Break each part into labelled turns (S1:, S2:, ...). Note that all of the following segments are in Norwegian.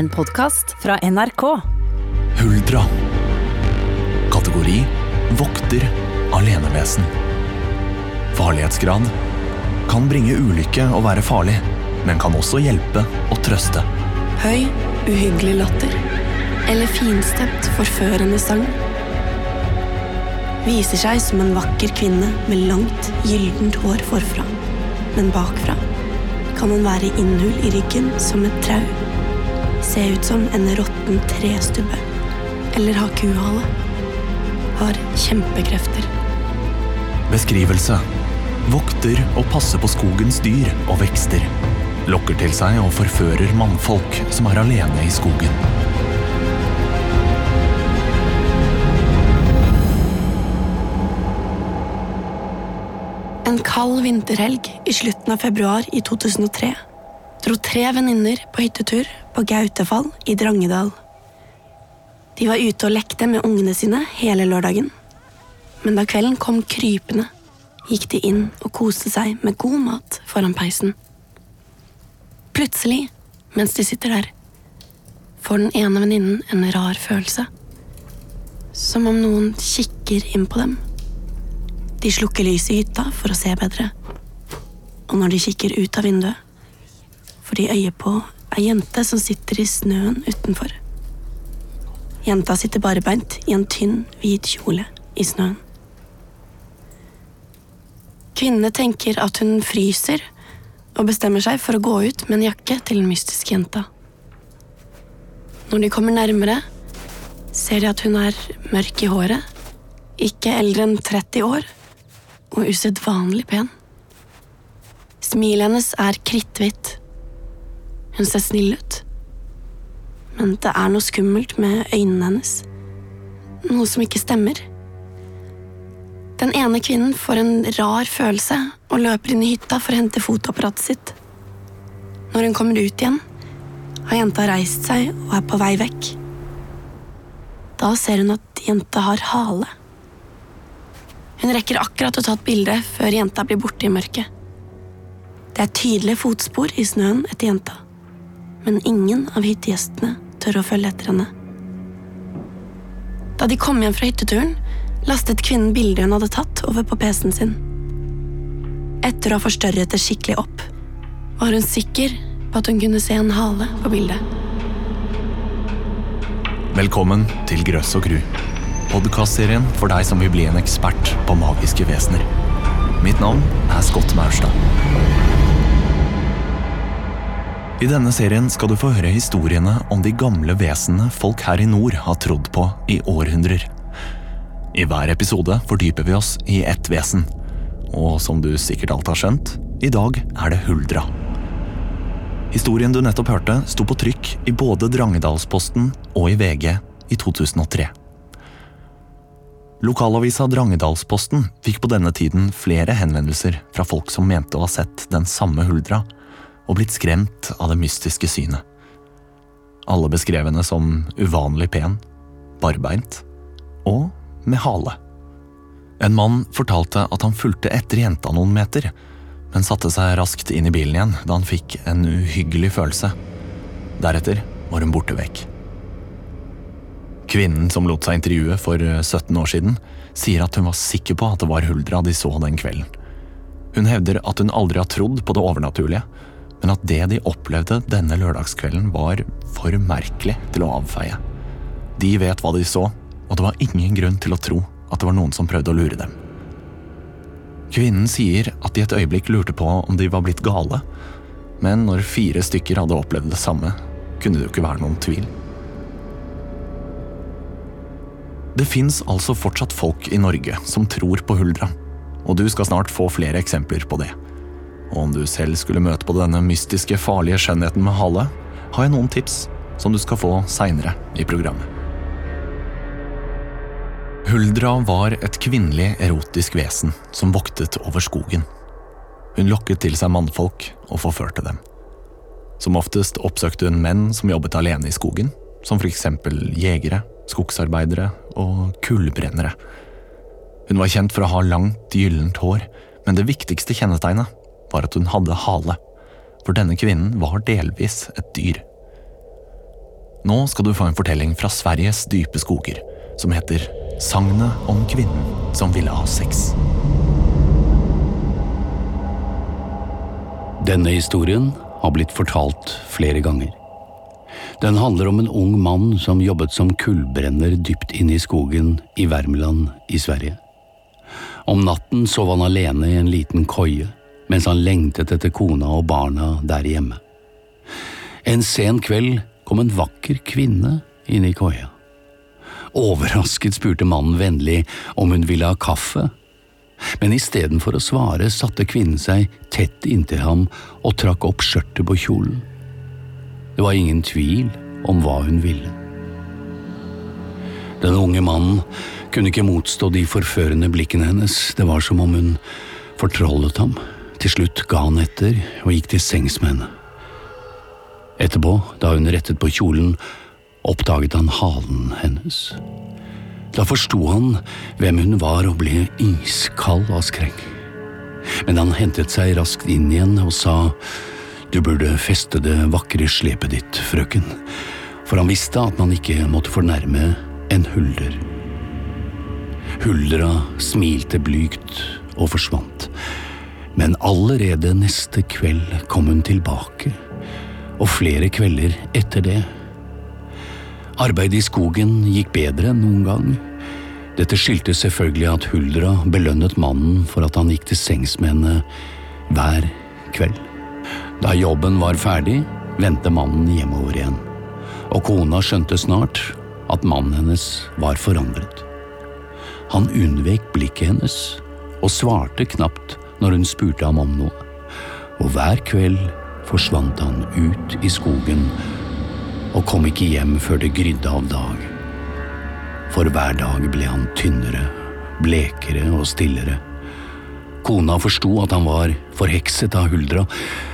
S1: En podkast fra NRK.
S2: Huldra. Kategori vokter alenevesen. Farlighetsgrad kan bringe ulykke og være farlig, men kan også hjelpe og trøste.
S3: Høy, uhyggelig latter. Eller finstemt, forførende sang. Viser seg som en vakker kvinne med langt, gyllent hår forfra. Men bakfra kan hun være innhull i ryggen som et trau. Se ut som en råtten trestubbe. Eller ha kuhale. Har kjempekrefter.
S2: Beskrivelse. Vokter og passer på skogens dyr og vekster. Lokker til seg og forfører mannfolk som er alene i skogen.
S3: En kald vinterhelg i slutten av februar i 2003 dro tre venninner på hyttetur på Gautefall i Drangedal. De var ute og lekte med ungene sine hele lørdagen. Men da kvelden kom krypende, gikk de inn og koste seg med god mat foran peisen. Plutselig, mens de sitter der, får den ene venninnen en rar følelse. Som om noen kikker inn på dem. De slukker lyset i hytta for å se bedre. Og når de kikker ut av vinduet, får de øye på ei jente som sitter i snøen utenfor. Jenta sitter barbeint i en tynn, hvit kjole i snøen. Kvinnene tenker at hun fryser, og bestemmer seg for å gå ut med en jakke til den mystiske jenta. Når de kommer nærmere, ser de at hun er mørk i håret, ikke eldre enn 30 år, og usedvanlig pen. Smilet hennes er kritthvitt. Hun ser snill ut. Men det er noe skummelt med øynene hennes. Noe som ikke stemmer. Den ene kvinnen får en rar følelse og løper inn i hytta for å hente fotoapparatet sitt. Når hun kommer ut igjen, har jenta reist seg og er på vei vekk. Da ser hun at jenta har hale. Hun rekker akkurat å ta et bilde før jenta blir borte i mørket. Det er tydelige fotspor i snøen etter jenta, men ingen av hyttegjestene tør å følge etter henne. Da de kom hjem fra hytteturen, lastet kvinnen bildet hun hadde tatt, over på PC-en sin. Etter å ha forstørret det skikkelig opp, var hun sikker på at hun kunne se en hale på bildet.
S2: Velkommen til Grøss og Gru. Podkastserien for deg som vil bli en ekspert på magiske vesener. Mitt navn er Scott Maurstad. I denne serien skal du få høre historiene om de gamle vesenene folk her i nord har trodd på i århundrer. I hver episode fordyper vi oss i ett vesen. Og som du sikkert alt har skjønt, i dag er det Huldra. Historien du nettopp hørte, sto på trykk i både Drangedalsposten og i VG i 2003. Lokalavisa Drangedalsposten fikk på denne tiden flere henvendelser fra folk som mente å ha sett den samme Huldra, og blitt skremt av det mystiske synet. Alle beskrev henne som uvanlig pen, barbeint og med hale. En mann fortalte at han fulgte etter jenta noen meter, men satte seg raskt inn i bilen igjen da han fikk en uhyggelig følelse. Deretter var hun borte vekk. Kvinnen som lot seg intervjue for 17 år siden, sier at hun var sikker på at det var Huldra de så den kvelden. Hun hevder at hun aldri har trodd på det overnaturlige, men at det de opplevde denne lørdagskvelden var for merkelig til å avfeie. De vet hva de så, og det var ingen grunn til å tro at det var noen som prøvde å lure dem. Kvinnen sier at de et øyeblikk lurte på om de var blitt gale, men når fire stykker hadde opplevd det samme, kunne det jo ikke være noen tvil. Det fins altså fortsatt folk i Norge som tror på Huldra, og du skal snart få flere eksempler på det. Og om du selv skulle møte på denne mystiske, farlige skjønnheten med hale, har jeg noen tips som du skal få seinere i programmet. Huldra var et kvinnelig erotisk vesen som voktet over skogen. Hun lokket til seg mannfolk og forførte dem. Som oftest oppsøkte hun menn som jobbet alene i skogen, som for eksempel jegere, skogsarbeidere og kullbrennere. Hun var kjent for å ha langt, gyllent hår, men det viktigste kjennetegnet var at hun hadde hale, for denne kvinnen var delvis et dyr. Nå skal du få en fortelling fra Sveriges dype skoger, som heter Sagnet om kvinnen som ville ha sex.
S4: Denne historien har blitt fortalt flere ganger. Den handler om en ung mann som jobbet som kullbrenner dypt inne i skogen i Värmland i Sverige. Om natten sov han alene i en liten koie, mens han lengtet etter kona og barna der hjemme. En sen kveld kom en vakker kvinne inn i koia. Overrasket spurte mannen vennlig om hun ville ha kaffe, men istedenfor å svare satte kvinnen seg tett inntil ham og trakk opp skjørtet på kjolen. Det var ingen tvil om hva hun ville. Den unge mannen kunne ikke motstå de forførende blikkene hennes, det var som om hun fortrollet ham. Til slutt ga han etter og gikk til sengs med henne. Etterpå, da hun rettet på kjolen, oppdaget han halen hennes. Da forsto han hvem hun var og ble iskald av skrekk. Men han hentet seg raskt inn igjen og sa du burde feste det vakre slepet ditt, frøken, for han visste at man ikke måtte fornærme en hulder. Huldra smilte blygt og forsvant, men allerede neste kveld kom hun tilbake, og flere kvelder etter det. Arbeidet i skogen gikk bedre enn noen gang. Dette skyldtes selvfølgelig at Huldra belønnet mannen for at han gikk til sengs med henne hver kveld. Da jobben var ferdig, vendte mannen hjemover igjen, og kona skjønte snart at mannen hennes var forandret. Han unnvek blikket hennes og svarte knapt når hun spurte ham om noe, og hver kveld forsvant han ut i skogen og kom ikke hjem før det grydde av dag. For hver dag ble han tynnere, blekere og stillere. Kona forsto at han var forhekset av Huldra,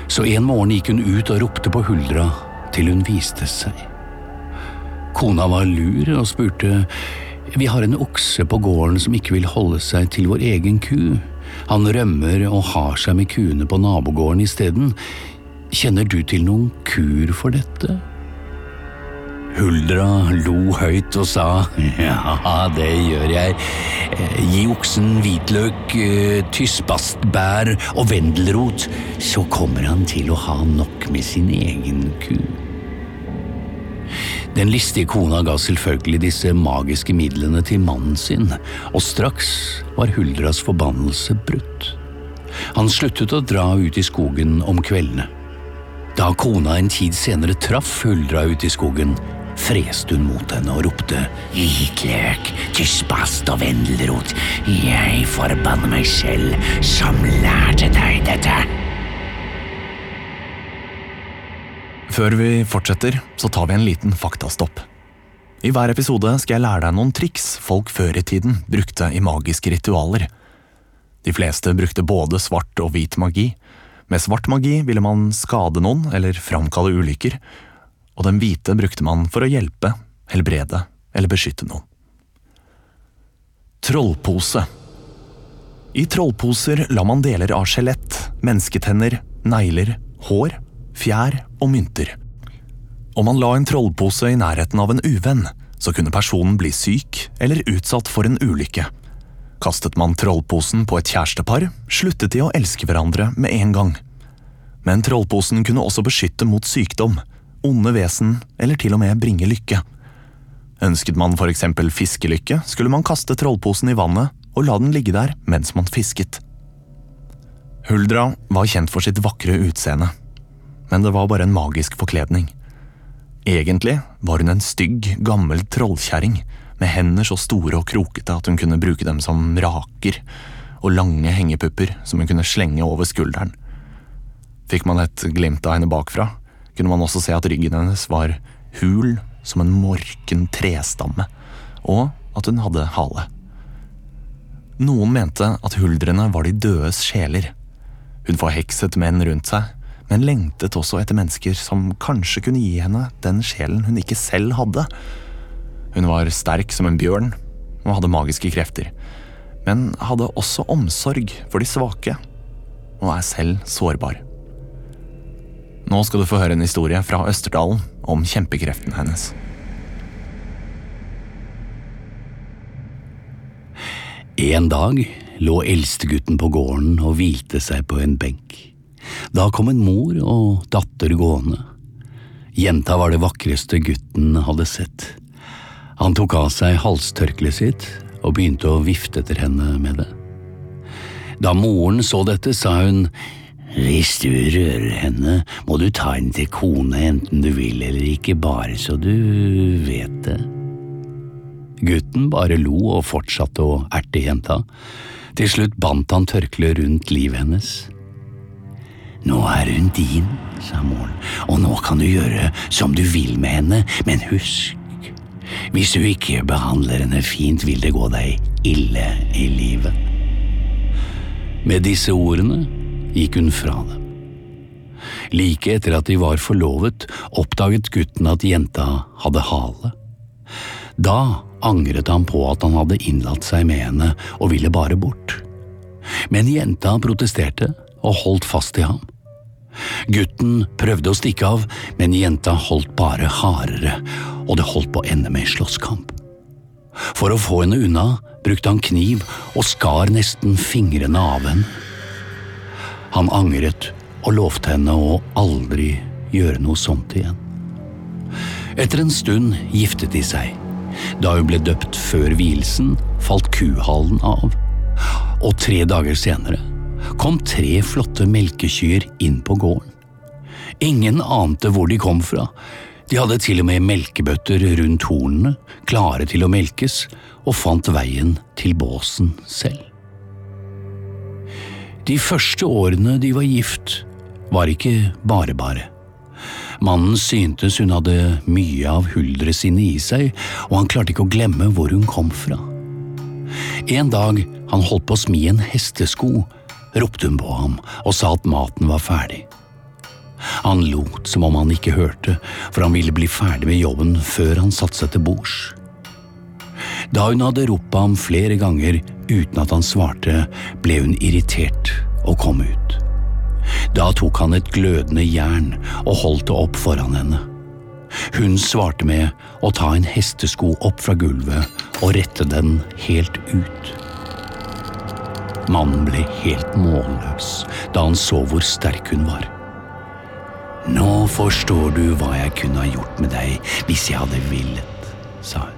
S4: så en morgen gikk hun ut og ropte på Huldra til hun viste seg. Kona var lur og spurte Vi har en okse på gården som ikke vil holde seg til vår egen ku. Han rømmer og har seg med kuene på nabogården isteden. Kjenner du til noen kur for dette? Huldra lo høyt og sa ja, det gjør jeg. Eh, Gi oksen hvitløk, eh, tyspastbær og vendelrot, så kommer han til å ha nok med sin egen ku. Den listige kona ga selvfølgelig disse magiske midlene til mannen sin, og straks var Huldras forbannelse brutt. Han sluttet å dra ut i skogen om kveldene. Da kona en tid senere traff Huldra ute i skogen, freste hun mot henne og ropte Hvitløk, tyspast og vendelrot, jeg forbanner meg selv som lærte deg dette.
S2: Før vi fortsetter, så tar vi en liten faktastopp. I hver episode skal jeg lære deg noen triks folk før i tiden brukte i magiske ritualer. De fleste brukte både svart og hvit magi. Med svart magi ville man skade noen eller framkalle ulykker, og den hvite brukte man for å hjelpe, helbrede eller beskytte noen. Trollpose I trollposer la man deler av skjelett, mennesketenner, negler, hår, fjær og mynter. Om man la en trollpose i nærheten av en uvenn, så kunne personen bli syk eller utsatt for en ulykke. Kastet man trollposen på et kjærestepar, sluttet de å elske hverandre med en gang. Men trollposen kunne også beskytte mot sykdom, onde vesen eller til og med bringe lykke. Ønsket man eksempel fiskelykke, skulle man kaste trollposen i vannet og la den ligge der mens man fisket. Huldra var kjent for sitt vakre utseende, men det var bare en magisk forkledning. Egentlig var hun en stygg, gammel trollkjerring med hender så store og krokete at hun kunne bruke dem som raker, og lange hengepupper som hun kunne slenge over skulderen. Fikk man et glimt av henne bakfra, kunne man også se at ryggen hennes var hul som en morken trestamme, og at hun hadde hale. Noen mente at huldrene var de dødes sjeler. Hun forhekset menn rundt seg, men lengtet også etter mennesker som kanskje kunne gi henne den sjelen hun ikke selv hadde. Hun var sterk som en bjørn og hadde magiske krefter, men hadde også omsorg for de svake, og er selv sårbar. Nå skal du få høre en historie fra Østerdalen om kjempekreften hennes.
S4: En dag lå eldstegutten på gården og hvilte seg på en benk. Da kom en mor og datter gående. Jenta var det vakreste gutten hadde sett. Han tok av seg halstørkleet sitt og begynte å vifte etter henne med det. Da moren så dette, sa hun hvis du rører henne, må du ta henne til kone enten du vil eller ikke, bare så du vet det. Gutten bare lo og fortsatte å erte jenta. Til slutt bandt han tørkleet rundt livet hennes. Nå er hun din, sa moren, og nå kan du gjøre som du vil med henne, men husk, hvis du ikke behandler henne fint, vil det gå deg ille i livet. Med disse ordene gikk hun fra dem. Like etter at de var forlovet, oppdaget gutten at jenta hadde hale. Da angret han på at han hadde innlatt seg med henne og ville bare bort. Men jenta protesterte og holdt fast i ham. Gutten prøvde å stikke av, men jenta holdt bare hardere, og det holdt på å ende med slåsskamp. For å få henne unna brukte han kniv og skar nesten fingrene av henne. Han angret og lovte henne å aldri gjøre noe sånt igjen. Etter en stund giftet de seg. Da hun ble døpt før vielsen, falt kuhalen av. Og tre dager senere kom tre flotte melkekyr inn på gården. Ingen ante hvor de kom fra. De hadde til og med melkebøtter rundt hornene, klare til å melkes, og fant veien til båsen selv. De første årene de var gift, var ikke bare bare. Mannen syntes hun hadde mye av huldret sine i seg, og han klarte ikke å glemme hvor hun kom fra. En dag han holdt på å smi en hestesko, ropte hun på ham og sa at maten var ferdig. Han lot som om han ikke hørte, for han ville bli ferdig med jobben før han satte seg til bords. Da hun hadde ropt på ham flere ganger uten at han svarte, ble hun irritert og kom ut. Da tok han et glødende jern og holdt det opp foran henne. Hun svarte med å ta en hestesko opp fra gulvet og rette den helt ut. Mannen ble helt målløs da han så hvor sterk hun var. Nå forstår du hva jeg kunne ha gjort med deg hvis jeg hadde villet, sa hun.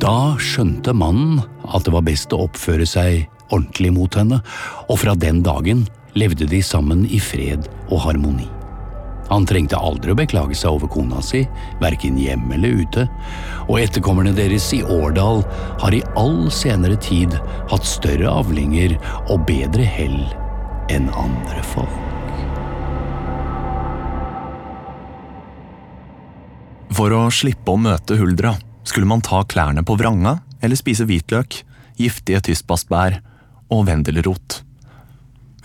S4: Da skjønte mannen at det var best å oppføre seg ordentlig mot henne, og fra den dagen levde de sammen i fred og harmoni. Han trengte aldri å beklage seg over kona si, verken hjemme eller ute, og etterkommerne deres i Årdal har i all senere tid hatt større avlinger og bedre hell enn andre folk.
S2: For å slippe å møte huldra skulle man ta klærne på vranga eller spise hvitløk, giftige tystbassbær og vendelrot.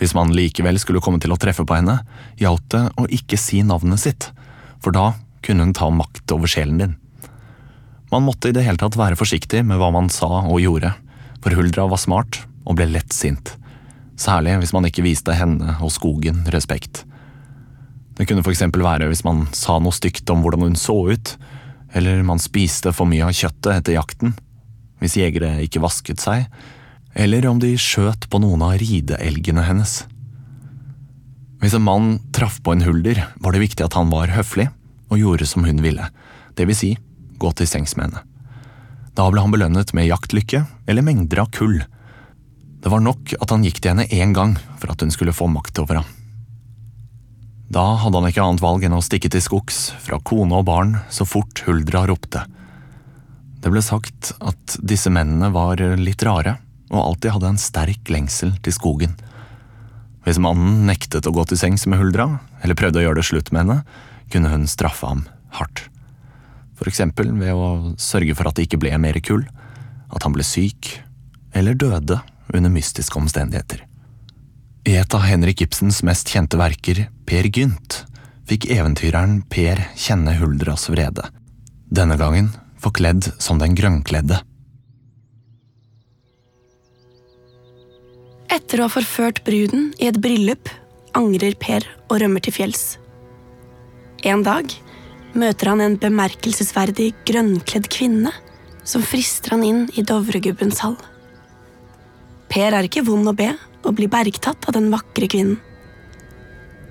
S2: Hvis man likevel skulle komme til å treffe på henne, gjaldt det å ikke si navnet sitt, for da kunne hun ta makt over sjelen din. Man måtte i det hele tatt være forsiktig med hva man sa og gjorde, for Huldra var smart og ble lett sint, særlig hvis man ikke viste henne og skogen respekt. Det kunne for eksempel være hvis man sa noe stygt om hvordan hun så ut, eller man spiste for mye av kjøttet etter jakten, hvis jegere ikke vasket seg, eller om de skjøt på noen av rideelgene hennes. Hvis en mann traff på en hulder, var det viktig at han var høflig og gjorde som hun ville, det vil si gå til sengs med henne. Da ble han belønnet med jaktlykke eller mengder av kull. Det var nok at han gikk til henne én gang for at hun skulle få makt over ham. Da hadde han ikke annet valg enn å stikke til skogs, fra kone og barn, så fort Huldra ropte. Det ble sagt at disse mennene var litt rare, og alltid hadde en sterk lengsel til skogen. Hvis mannen nektet å gå til sengs med Huldra, eller prøvde å gjøre det slutt med henne, kunne hun straffe ham hardt. For eksempel ved å sørge for at det ikke ble mer kull, at han ble syk, eller døde under mystiske omstendigheter. I et av Henrik Ibsens mest kjente verker, Per Gynt, fikk eventyreren Per kjenne Huldras vrede. Denne gangen forkledd som den grønnkledde.
S3: Etter å ha forført bruden i et bryllup angrer Per og rømmer til fjells. En dag møter han en bemerkelsesverdig grønnkledd kvinne som frister han inn i Dovregubbens hall. Per er ikke vond å be og blir bergtatt av den vakre kvinnen.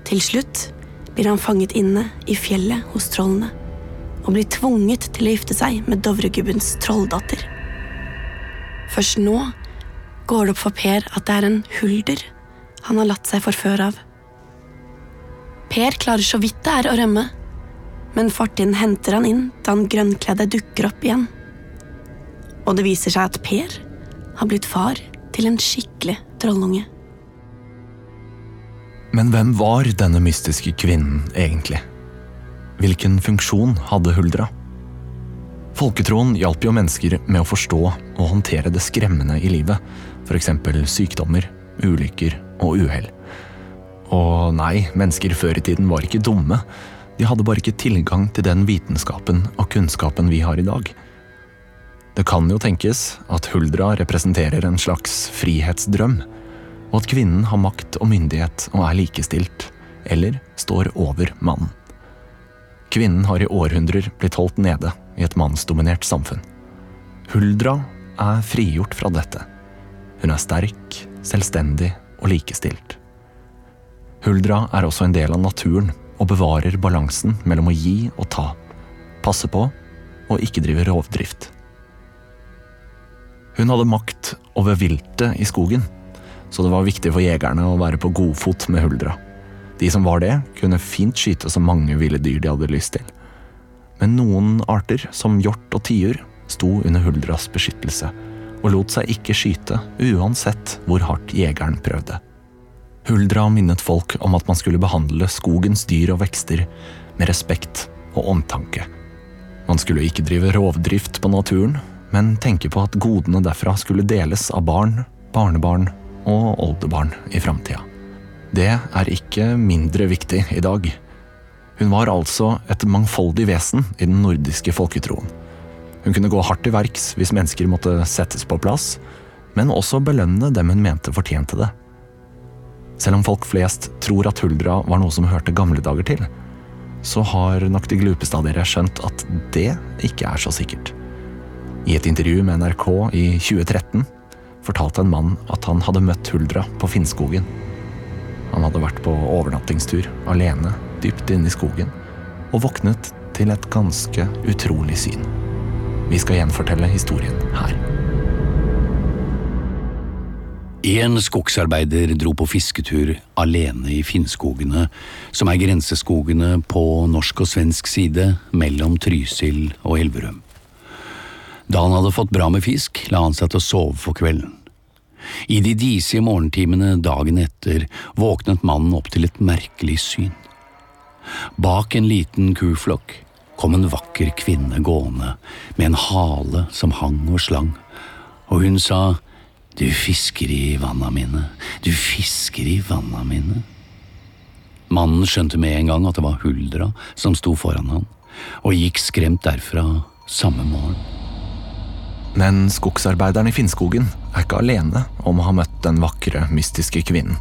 S3: Til slutt blir han fanget inne i fjellet hos trollene og blir tvunget til å gifte seg med Dovregubbens trolldatter. Først nå går det opp for Per at det er en hulder han har latt seg forføre av. Per klarer så vidt det er å rømme, men fortiden henter han inn da han grønnkledde dukker opp igjen. Og det viser seg at Per har blitt far til en skikkelig trollunge.
S2: Men hvem var denne mystiske kvinnen egentlig? Hvilken funksjon hadde Huldra? Folketroen hjalp jo mennesker med å forstå og håndtere det skremmende i livet, f.eks. sykdommer, ulykker og uhell. Og nei, mennesker før i tiden var ikke dumme, de hadde bare ikke tilgang til den vitenskapen og kunnskapen vi har i dag. Det kan jo tenkes at Huldra representerer en slags frihetsdrøm, og at kvinnen har makt og myndighet og er likestilt, eller står over mannen. Kvinnen har i århundrer blitt holdt nede i et mannsdominert samfunn. Huldra er frigjort fra dette. Hun er sterk, selvstendig og likestilt. Huldra er også en del av naturen og bevarer balansen mellom å gi og ta, passe på og ikke drive rovdrift. Hun hadde makt over viltet i skogen, så det var viktig for jegerne å være på godfot med Huldra. De som var det, kunne fint skyte så mange ville dyr de hadde lyst til. Men noen arter, som hjort og tiur, sto under Huldras beskyttelse og lot seg ikke skyte uansett hvor hardt jegeren prøvde. Huldra minnet folk om at man skulle behandle skogens dyr og vekster med respekt og omtanke. Man skulle ikke drive rovdrift på naturen, men tenke på at godene derfra skulle deles av barn, barnebarn og oldebarn i framtida. Det er ikke mindre viktig i dag. Hun var altså et mangfoldig vesen i den nordiske folketroen. Hun kunne gå hardt til verks hvis mennesker måtte settes på plass, men også belønne dem hun mente fortjente det. Selv om folk flest tror at huldra var noe som hørte gamle dager til, så har nok de glupeste av dere skjønt at det ikke er så sikkert. I et intervju med NRK i 2013 fortalte en mann at han hadde møtt Huldra på Finnskogen. Han hadde vært på overnattingstur alene dypt inne i skogen og våknet til et ganske utrolig syn. Vi skal gjenfortelle historien her.
S4: En skogsarbeider dro på fisketur alene i Finnskogene, som er grenseskogene på norsk og svensk side mellom Trysil og Elverum. Da han hadde fått bra med fisk, la han seg til å sove for kvelden. I de disige morgentimene dagen etter våknet mannen opp til et merkelig syn. Bak en liten kuflokk kom en vakker kvinne gående med en hale som hang og slang, og hun sa du fisker i vanna mine, du fisker i vanna mine. Mannen skjønte med en gang at det var Huldra som sto foran han, og gikk skremt derfra samme morgen.
S2: Men skogsarbeideren i Finnskogen er ikke alene om å ha møtt den vakre, mystiske kvinnen.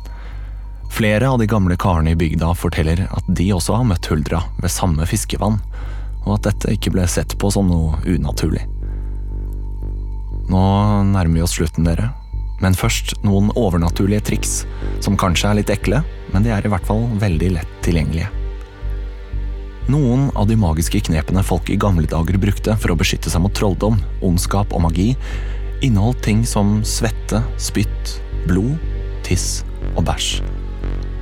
S2: Flere av de gamle karene i bygda forteller at de også har møtt Huldra ved samme fiskevann, og at dette ikke ble sett på som noe unaturlig. Nå nærmer vi oss slutten, dere. Men først noen overnaturlige triks, som kanskje er litt ekle, men de er i hvert fall veldig lett tilgjengelige. Noen av de magiske knepene folk i gamle dager brukte for å beskytte seg mot trolldom, ondskap og magi, inneholdt ting som svette, spytt, blod, tiss og bæsj.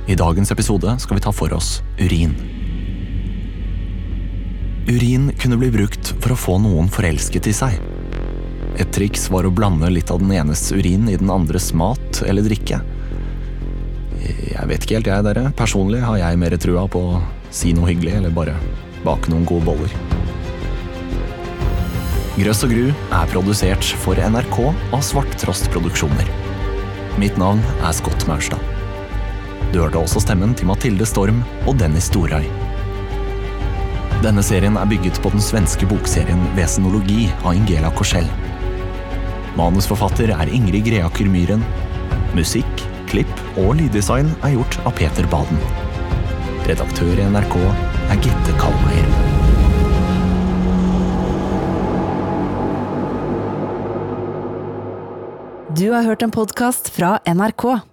S2: I dagens episode skal vi ta for oss urin. Urin kunne bli brukt for å få noen forelsket i seg. Et triks var å blande litt av den enes urin i den andres mat eller drikke. Jeg vet ikke helt, jeg, dere. Personlig har jeg mer trua på å si noe hyggelig eller bare bake noen gode boller. Grøss og gru er produsert for NRK av Svarttrost Produksjoner. Mitt navn er Scott Maurstad. Du hørte også stemmen til Mathilde Storm og Dennis Storøy. Denne serien er bygget på den svenske bokserien Vesenologi av Ingela Korsell. Manusforfatter er Ingrid Greaker Myhren. Musikk, klipp og lyddesign er gjort av Peter Baden. Redaktør i NRK er Gitte Kalmeier.
S1: Du har hørt en podkast fra NRK.